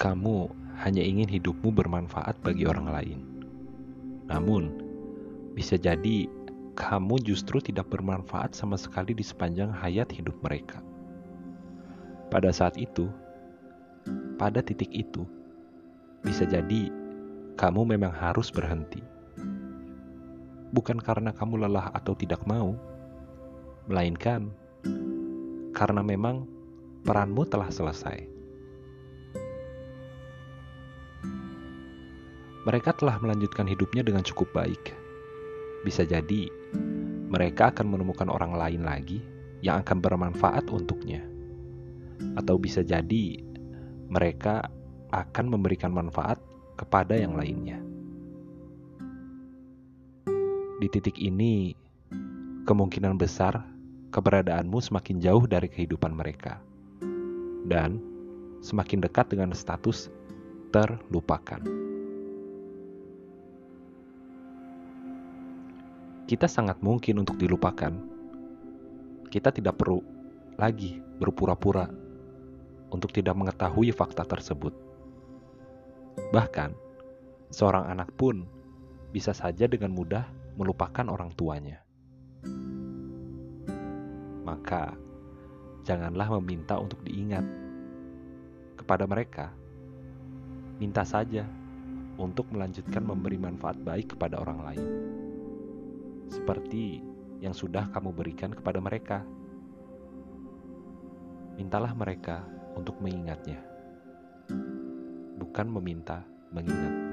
kamu hanya ingin hidupmu bermanfaat bagi orang lain. Namun, bisa jadi kamu justru tidak bermanfaat sama sekali di sepanjang hayat hidup mereka. Pada saat itu, pada titik itu, bisa jadi kamu memang harus berhenti. Bukan karena kamu lelah atau tidak mau, melainkan karena memang peranmu telah selesai. Mereka telah melanjutkan hidupnya dengan cukup baik. Bisa jadi mereka akan menemukan orang lain lagi yang akan bermanfaat untuknya, atau bisa jadi mereka akan memberikan manfaat kepada yang lainnya. Di titik ini, kemungkinan besar keberadaanmu semakin jauh dari kehidupan mereka, dan semakin dekat dengan status terlupakan. Kita sangat mungkin untuk dilupakan. Kita tidak perlu lagi berpura-pura untuk tidak mengetahui fakta tersebut. Bahkan, seorang anak pun bisa saja dengan mudah melupakan orang tuanya. Maka, janganlah meminta untuk diingat kepada mereka. Minta saja untuk melanjutkan memberi manfaat baik kepada orang lain seperti yang sudah kamu berikan kepada mereka. Mintalah mereka untuk mengingatnya, bukan meminta mengingat.